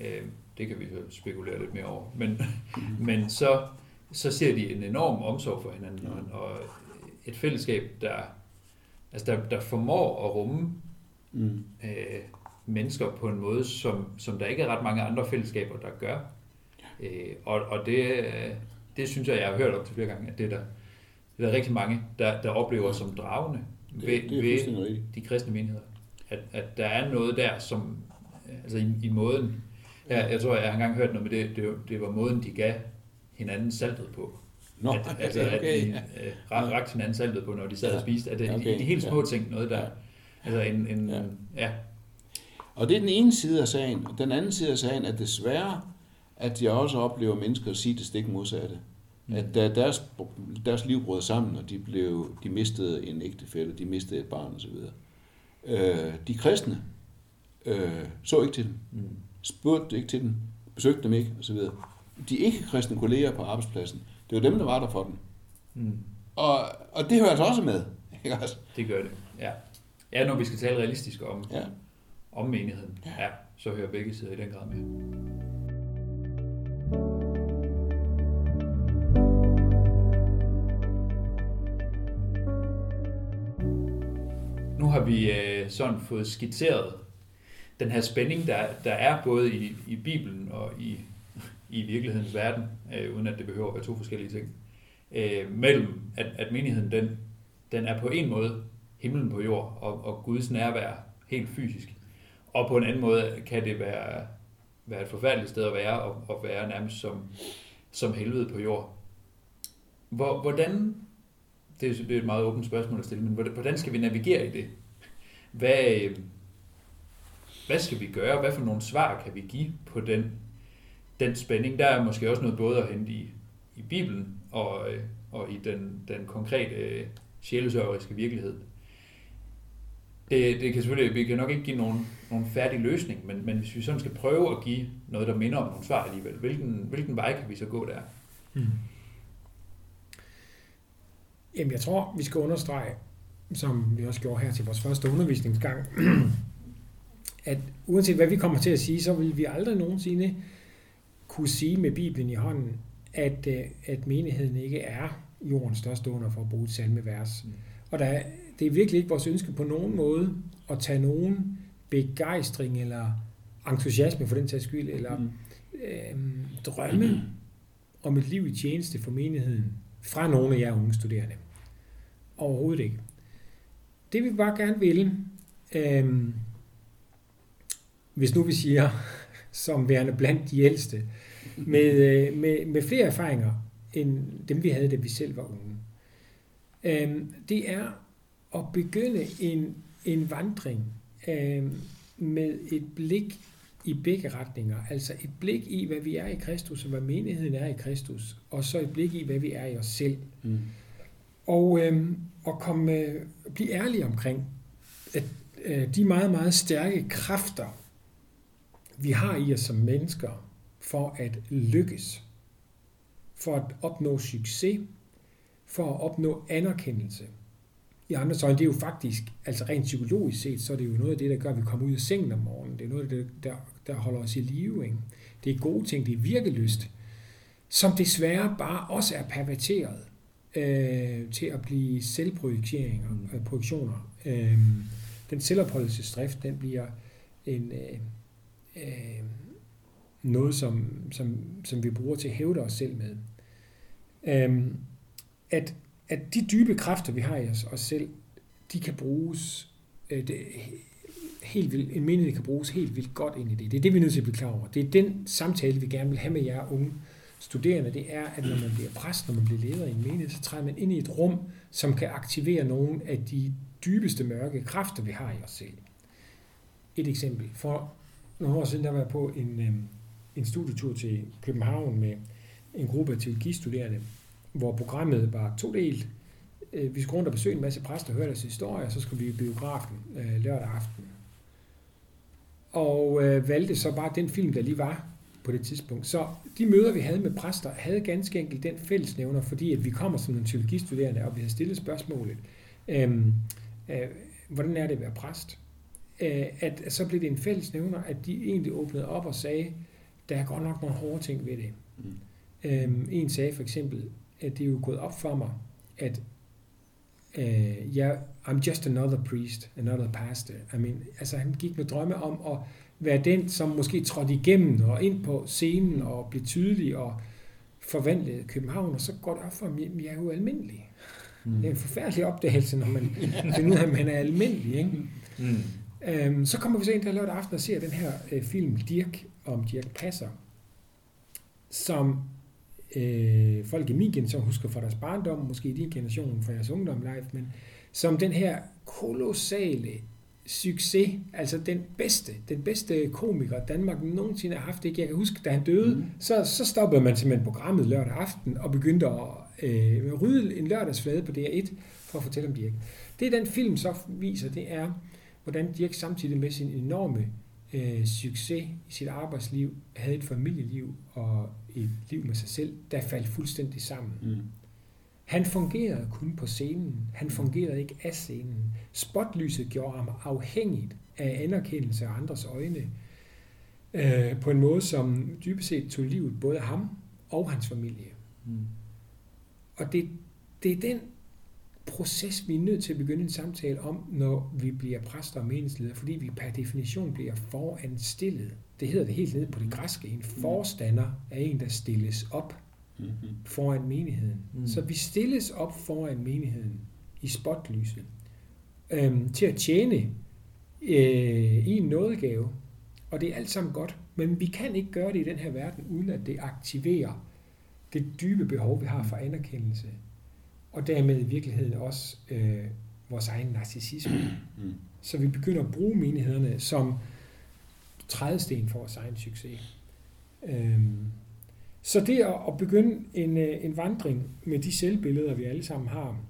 øh, det kan vi spekulere lidt mere over, men, men så, så ser de en enorm omsorg for hinanden, Ja. og et fællesskab, der, altså der, der formår at rumme Mm. øh, mennesker på en måde, som, som der ikke er ret mange andre fællesskaber, der gør. Øh, og og det, øh, det synes jeg, jeg har hørt op til flere gange, at det er der, det er der rigtig mange, der, der oplever som dragende Det, ved, det ved de kristne menigheder. At, at der er noget der, som øh, altså i, i måden, jeg, jeg tror, jeg har engang hørt noget med det, det, det var måden, de gav hinanden saltet på. Nå, at, altså, at okay. de øh, rak- rakte hinanden saltet på, når de sad Ja. og spiste. At det, Okay. okay. de, de helt små Ja. ting, noget der, Ja. altså en, en Ja. ja. Og det er den ene side af sagen. Og den anden side af sagen er desværre, at jeg også oplever mennesker sige det stik modsatte. Mm. At da deres, deres liv brød sammen, og de, blev, de mistede en ægtefælle, de mistede et barn osv., øh, de kristne øh, så ikke til dem, Mm. spurgte ikke til dem, besøgte dem ikke osv., de ikke-kristne kolleger på arbejdspladsen. Det var dem, der var der for dem. Mm. Og, og det hører altså også med. Ikke også? Det gør det, ja. Ja, når vi skal tale realistisk om, Ja. om menigheden, Ja. ja, så hører begge sider i den grad med. Nu har vi øh, sådan fået skitseret den her spænding, der, der er både i, i Bibelen og i, i virkelighedens verden, øh, uden at det behøver at være to forskellige ting, øh, mellem at, at menigheden den, den er på en måde himlen på jord og, og Guds nærvær helt fysisk. Og på en anden måde kan det være, være et forfærdeligt sted at være og, og være nærmest som, som helvede på jord. Hvor, hvordan, det er, det er et meget åbent spørgsmål at stille, men hvordan, skal vi navigere i det? Hvad, øh, hvad skal vi gøre? Hvad for nogle svar kan vi give på den, den spænding? Der er måske også noget både at hente i, i Bibelen og, øh, og i den, den konkrete øh, sjælesørgeriske virkelighed. Det, det kan selvfølgelig, vi kan nok ikke give nogen, nogen færdig løsning, men, men hvis vi sådan skal prøve at give noget, der minder om nogle svar alligevel, hvilken, hvilken vej kan vi så gå der? Mm. Jamen, jeg tror, vi skal understrege, som vi også gjorde her til vores første undervisningsgang, at uanset hvad vi kommer til at sige, så vil vi aldrig nogensinde kunne sige med Bibelen i hånden, at, øh, at menigheden ikke er jordens største under for at bruge et salmevers. Mm. Og der, er- det er virkelig ikke vores ønske på nogen måde at tage nogen begejstring eller entusiasme for den tages skyld, eller Mm. øh, drømme om et liv i tjeneste for menigheden fra nogle af jer unge studerende. Overhovedet ikke. Det vi bare gerne vil, øh, hvis nu vi siger, som værende blandt de ældste, med, øh, med, med flere erfaringer end dem vi havde, da vi selv var unge, øh, det er at begynde en, en vandring øh, med et blik i begge retninger. Altså et blik i, hvad vi er i Kristus, og hvad menigheden er i Kristus, og så et blik i, hvad vi er i os selv. Mm. Og, øh, og komme, øh, blive ærlig omkring, at øh, de meget, meget stærke kræfter, vi har i os som mennesker, for at lykkes, for at opnå succes, for at opnå anerkendelse. I andre øjne, det er jo faktisk, altså rent psykologisk set, så er det jo noget af det, der gør, at vi kommer ud af sengen om morgenen. Det er noget af det, der, der holder os i live. Ikke? Det er gode ting, det er virkelyst, som desværre bare også er perverteret øh, til at blive selvprojekteringer, Mm. øh, projektioner. Øh, den selvopholdelsesdrift, den bliver en, øh, øh, noget, som, som, som vi bruger til at hævde os selv med. Øhm, at, at de dybe kræfter, vi har i os, os selv, de kan bruges øh, det, helt vildt, en mening kan bruges helt vildt godt ind i det. Det er det, vi er nødt til at blive klar over. Det er den samtale, vi gerne vil have med jer unge studerende, det er, at når man bliver præst, når man bliver leder i en menighed, så træder man ind i et rum, som kan aktivere nogle af de dybeste mørke kræfter, vi har i os selv. Et eksempel. For nogle år siden, der var jeg på en, øh, en studietur til København med en gruppe af teologistuderende, hvor programmet var to delt. Øh, vi skulle rundt og besøge en masse præster og høre deres historier, og så skulle vi i biografen øh, lørdag aften. Og øh, valgte så bare den film, der lige var på det tidspunkt. Så de møder, vi havde med præster, havde ganske enkelt den fællesnævner, fordi at vi kommer som nogle teologistuderende, og vi har stillet spørgsmålet, øh, øh, hvordan er det at være præst? Øh, at så blev det en fællesnævner, at de egentlig åbnede op og sagde, der er godt nok nogle hårde ting ved det. Mm. Øhm, en sagde for eksempel, at det er jo gået op for mig, at øh, yeah, I'm just another priest, another pastor. I mean, altså han gik med drømme om at være den, som måske trådte igennem og ind på scenen og blev tydelig og forvandlede København, og så går det op for ham, at jeg er jo almindelig. Mm. Det er en forfærdelig opdagelse, når man finder ud af, at man er almindelig. Ikke? Mm. Øhm, så kommer vi så ind der lørdag aften og ser den her øh, film Dirk om Dirk Passer, som øh, folk i min generation husker fra deres barndom, måske i din generation fra jeres ungdom live, men som den her kolossale succes, altså den bedste, den bedste komiker Danmark nogensinde har haft. Ikke? Jeg kan huske, da han døde, Mm. så, så stoppede man simpelthen programmet lørdag aften og begyndte at øh, rydde en lørdagsflade på DR1 for at fortælle om Dirk. Det den film så viser, det er, hvordan Dirk samtidig med sin enorme øh, succes i sit arbejdsliv, havde et familieliv og et liv med sig selv, der faldt fuldstændig sammen. Mm. Han fungerede kun på scenen. Han fungerede ikke af scenen. Spotlyset gjorde ham afhængigt af anerkendelse af andres øjne øh, på en måde, som dybest set tog livet både ham og hans familie. Mm. Og det, det er den proces, vi er nødt til at begynde en samtale om, når vi bliver præster og meningsledere, fordi vi per definition bliver foranstillet. Det hedder det helt ned på det græske. En forstander er en, der stilles op Mm-hmm. foran menigheden. Mm. Mm. Så vi stilles op foran menigheden i spotlyset øhm, til at tjene øh, i en nådegave. Og det er alt sammen godt. Men vi kan ikke gøre det i den her verden, uden at det aktiverer det dybe behov, vi har for anerkendelse. Og dermed i virkeligheden også øh, vores egen narcissisme. Mm. Så vi begynder at bruge menighederne som trædesten for vores egen succes. Øhm, så det at, at begynde en, øh, en vandring med de selvbilleder, vi alle sammen har,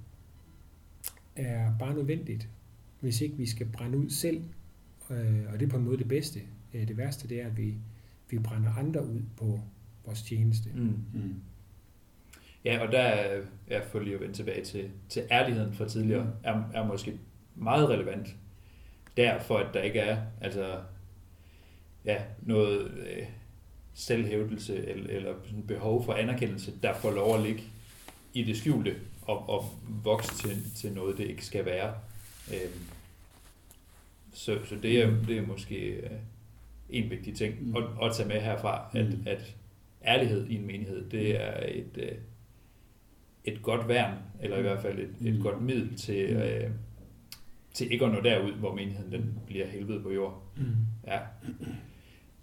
er bare nødvendigt, hvis ikke vi skal brænde ud selv. Øh, og det er på en måde det bedste. Øh, Det værste det er, at vi, vi brænder andre ud på vores tjeneste. Mm. Mm. Ja, og der er, for lige at vende tilbage til, til ærligheden fra tidligere, er, er måske meget relevant. Der, for at der ikke er altså, ja, noget øh, selvhævdelse eller, eller behov for anerkendelse, der får lov at ligge i det skjulte og, og vokse til, til noget, det ikke skal være. Øhm, så, så det, er, det er måske øh, en vigtig ting Mm. at, at tage med herfra, at, Mm. at ærlighed i en menighed, det er et, øh, et godt værn, eller i hvert fald et, et Mm. godt middel til, Mm. øh, til ikke at nå derud, hvor menigheden den bliver helvede på jord. Mm. Ja.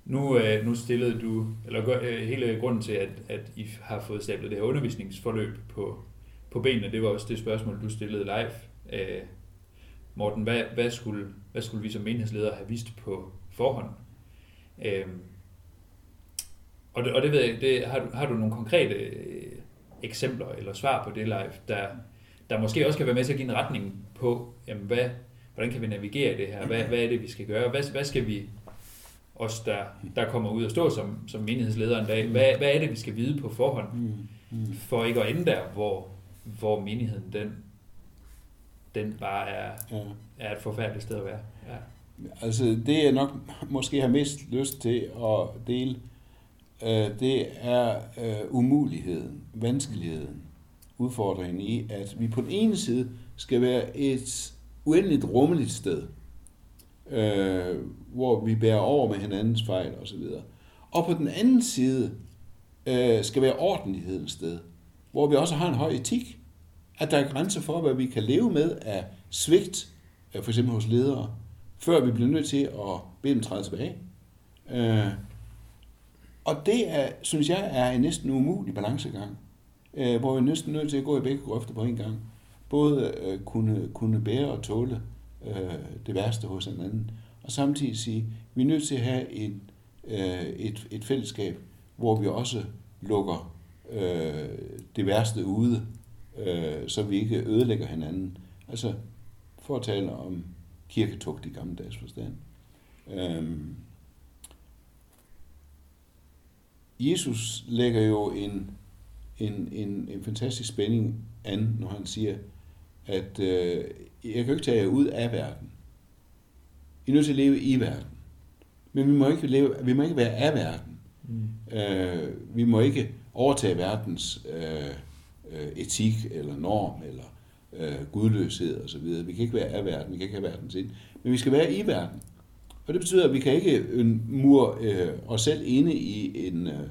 Nu, øh, nu stillede du, eller øh, hele grunden til, at, at I har fået stablet det her undervisningsforløb på, på benene, det var også det spørgsmål, du stillede live. Øh, Morten, hvad, hvad, skulle, hvad skulle vi som menighedsledere have vist på forhånd? Øh, og, det, og det ved jeg, det, har, du, har du nogle konkrete øh, eksempler eller svar på det live, der, der måske også kan være med til at give en retning på, jamen hvad, hvordan kan vi navigere i det her? Hvad, hvad er det, vi skal gøre? Hvad, hvad skal vi, os der, der kommer ud og står som, som menighedsledere en dag, hvad, hvad er det, vi skal vide på forhånd, Mm. Mm. for ikke at ende der, hvor, hvor menigheden den, den bare er, Ja. er et forfærdeligt sted at være. Ja. Altså, det jeg nok måske har mest lyst til at dele, øh, det er øh, umuligheden, vanskeligheden, udfordringen i, at vi på den ene side skal være et uendeligt rummeligt sted, øh, hvor vi bærer over med hinandens fejl osv. Og på den anden side øh, skal være ordentlighedens sted, hvor vi også har en høj etik, at der er grænser for, hvad vi kan leve med af svigt, øh, for eksempel hos ledere, før vi bliver nødt til at bede dem træde tilbage. Øh, og det er, synes jeg, er en næsten umulig balancegang, øh, hvor vi næsten nødt til at gå i begge grøfter på en gang. Både øh, kunne, kunne bære og tåle øh, det værste hos en anden, og samtidig sige, vi er nødt til at have en, øh, et, et fællesskab, hvor vi også lukker øh, det værste ude, øh, så vi ikke ødelægger hinanden. Altså, for at tale om kirketugt i gammeldags forstand. Øhm, Jesus lægger jo en, en, en, en fantastisk spænding an, når han siger, at øh, jeg kan ikke tage jer ud af verden. I er nødt til at leve i verden. Men vi må ikke, leve, vi må ikke være af verden. Mm. Øh, vi må ikke overtage verdens øh, øh, etik eller norm eller øh, gudløshed og så videre. Vi kan ikke være af verden, vi kan ikke have verdens ind, men vi skal være i verden. Og det betyder, at vi kan ikke mure øh, os selv inde i en øh,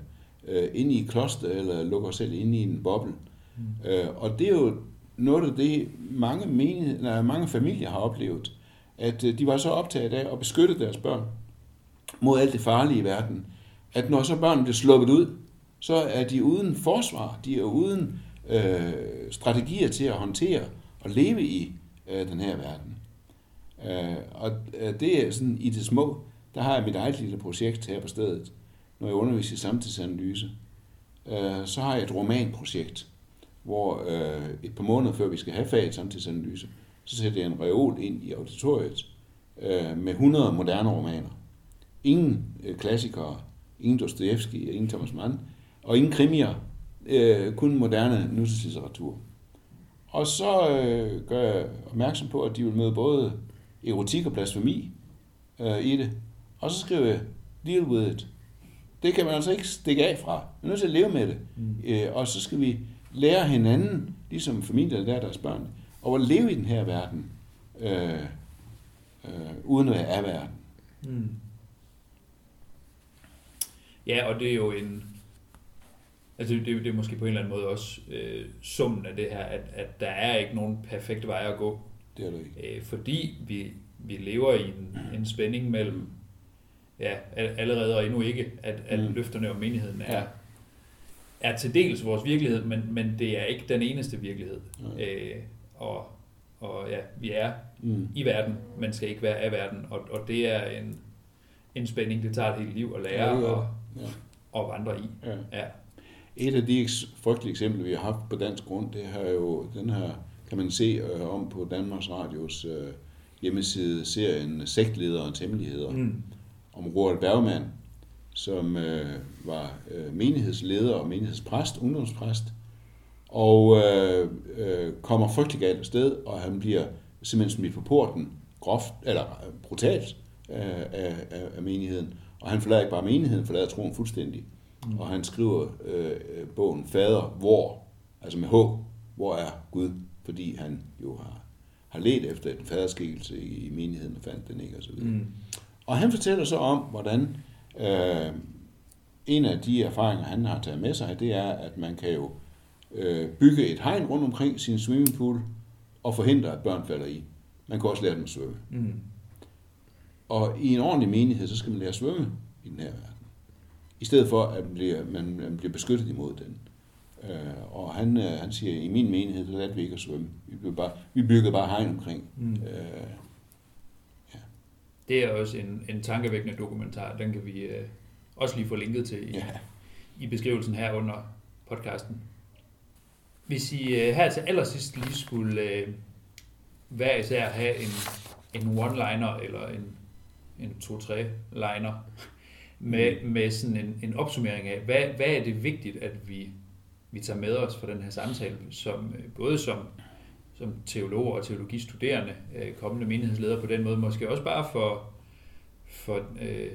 øh, inde i et kloster eller lukke os selv inde i en boble. Mm. Øh, og det er jo noget af det, mange, menighed, nej, mange familier har oplevet, at øh, de var så optaget af at beskytte deres børn mod alt det farlige i verden, at når så børnene bliver sluppet ud, så er de uden forsvar, de er uden øh, strategier til at håndtere og leve i øh, den her verden. Øh, og øh, det er sådan i det små, der har jeg mit eget lille projekt her på stedet, når jeg underviser i samtidsanalyse. Øh, så har jeg et romanprojekt, hvor øh, et par måneder før vi skal have faget samtidsanalyse, så sætter jeg en reol ind i auditoriet øh, med 100 moderne romaner. ingen øh, klassikere, ingen Dostoevsky, ingen Thomas Mann, og ingen krimier, øh, kun moderne nutidslitteratur. Og så øh, gør jeg opmærksom på, at de vil møde både erotik og blasfemi øh, i det. Og så skriver jeg, deal with it. Det kan man altså ikke stikke af fra. Man er nødt til at leve med det. Mm. Øh, og så skal vi lære hinanden, ligesom familier lærer deres børn, og at leve i den her verden, øh, øh, uden at være af verden. Mm. Ja, og det er jo en... Altså det, det er måske på en eller anden måde også øh, summen af det her, at, at der er ikke nogen perfekte vej at gå. Det er det ikke. Øh, fordi vi, vi lever i en, en spænding mellem ja, allerede og endnu ikke, at, at mm. løfterne og menigheden er, ja. er til dels vores virkelighed, men, men det er ikke den eneste virkelighed. Ja. Øh, og, og ja, vi er mm. i verden, men skal ikke være af verden, og, og det er en, en spænding, det tager et helt liv at lære ja, ja. Og, ja. og vandre i. Ja. Ja. Et af de frygtelige eksempler, vi har haft på dansk grund, det har jo den her, kan man se øh, om på Danmarks Radios øh, hjemmeside, serien Sektlederens Hemmeligheder. Mm om Roald Bergman, som øh, var øh, menighedsleder og menighedspræst, ungdomspræst, og øh, øh, kommer frygtelig galt sted, og han bliver simpelthen smidt på porten, groft, eller øh, brutalt øh, af, af, af menigheden. Og han forlader ikke bare menigheden, forlader troen fuldstændig. Mm. Og han skriver øh, bogen Fader, hvor, altså med H, hvor er Gud? Fordi han jo har, har let efter en faderskikkelse i, i menigheden og fandt den ikke, videre. Mm. Og han fortæller så om, hvordan øh, en af de erfaringer, han har taget med sig, det er, at man kan jo øh, bygge et hegn rundt omkring sin swimmingpool og forhindre, at børn falder i. Man kan også lære dem at svømme. Mm. Og i en ordentlig menighed, så skal man lære at svømme i den her verden. I stedet for, at man bliver, man, man bliver beskyttet imod den. Øh, og han, øh, han siger, i min menighed, så lærte vi ikke at svømme. Vi, blev bare, vi byggede bare hegn omkring. Mm. Øh, det er også en, en tankevækkende dokumentar. Den kan vi øh, også lige få linket til i, ja. i beskrivelsen her under podcasten. Hvis I øh, her til allersidst lige skulle øh, hver især have en, en one-liner eller en, en to-tre-liner med, med sådan en, en opsummering af, hvad, hvad er det vigtigt, at vi, vi tager med os for den her samtale, som, øh, både som som teologer og teologistuderende, øh, kommende menighedsledere på den måde, måske også bare for, for øh,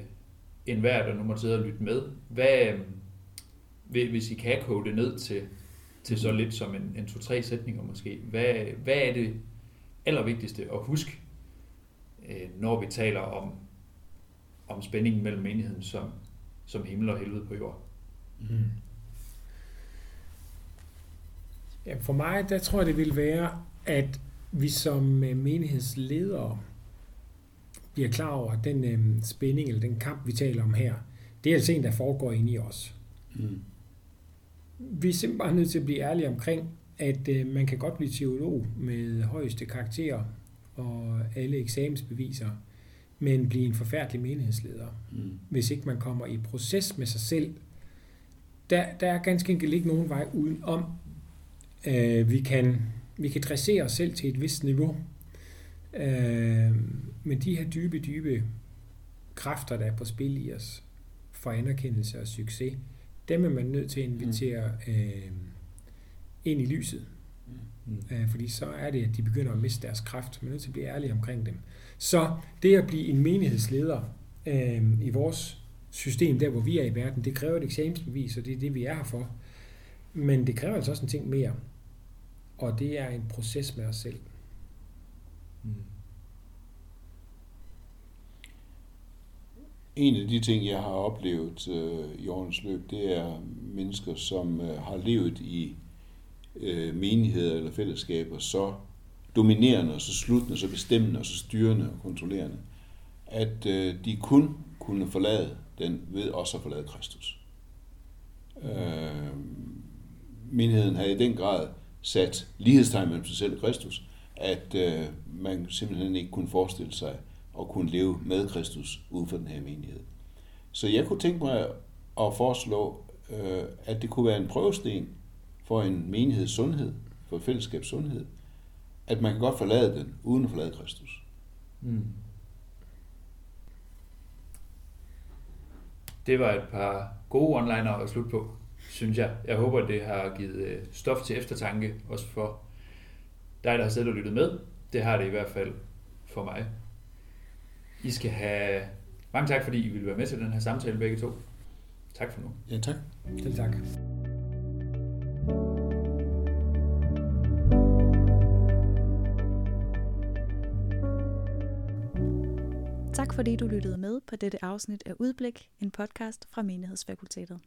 enhver, der nu måtte sidde og lytte med. Hvad, øh, hvis I kan kode det ned til, til så lidt som en, en to-tre sætninger måske, hvad, hvad er det allervigtigste at huske, øh, når vi taler om, om spændingen mellem menigheden som, som himmel og helvede på jord? Mm. Ja, for mig, der tror jeg, det vil være, at vi som øh, menighedsledere bliver klar over, at den øh, spænding eller den kamp, vi taler om her, det er altså en, der foregår inde i os. Mm. Vi er simpelthen nødt til at blive ærlige omkring, at øh, man kan godt blive teolog med højeste karakterer og alle eksamensbeviser, men blive en forfærdelig menighedsleder, mm. hvis ikke man kommer i proces med sig selv. Der, der er ganske enkelt ikke nogen vej udenom. Øh, vi kan vi kan dressere os selv til et vist niveau, øh, men de her dybe, dybe kræfter, der er på spil i os, for anerkendelse og succes, dem er man nødt til at invitere mm. øh, ind i lyset. Mm. Øh, fordi så er det, at de begynder at miste deres kraft. Man er nødt til at blive ærlig omkring dem. Så det at blive en menighedsleder øh, i vores system, der hvor vi er i verden, det kræver et eksamensbevis, og det er det, vi er her for. Men det kræver altså også en ting mere. Og det er en proces med os selv. Mm. En af de ting, jeg har oplevet øh, i årens løb, det er mennesker, som øh, har levet i øh, menigheder eller fællesskaber så dominerende, og så sluttende, så bestemmende, og så styrende og kontrollerende, at øh, de kun kunne forlade den ved også at forlade Kristus. Øh, menigheden havde i den grad sat lighedstegn mellem sig selv og Kristus, at øh, man simpelthen ikke kunne forestille sig at kunne leve med Kristus uden for den her menighed. Så jeg kunne tænke mig at foreslå, øh, at det kunne være en prøvesten for en menigheds sundhed, for et fællesskabs sundhed, at man kan godt forlade den, uden at forlade Kristus. Mm. Det var et par gode onliner at slutte på, synes jeg. Jeg håber, det har givet øh, stof til eftertanke, også for dig, der har siddet og lyttet med. Det har det i hvert fald for mig. I skal have mange tak, fordi I ville være med til den her samtale begge to. Tak for nu. Ja, tak. Selv tak. Tak fordi du lyttede med på dette afsnit af Udblik, en podcast fra Menighedsfakultetet.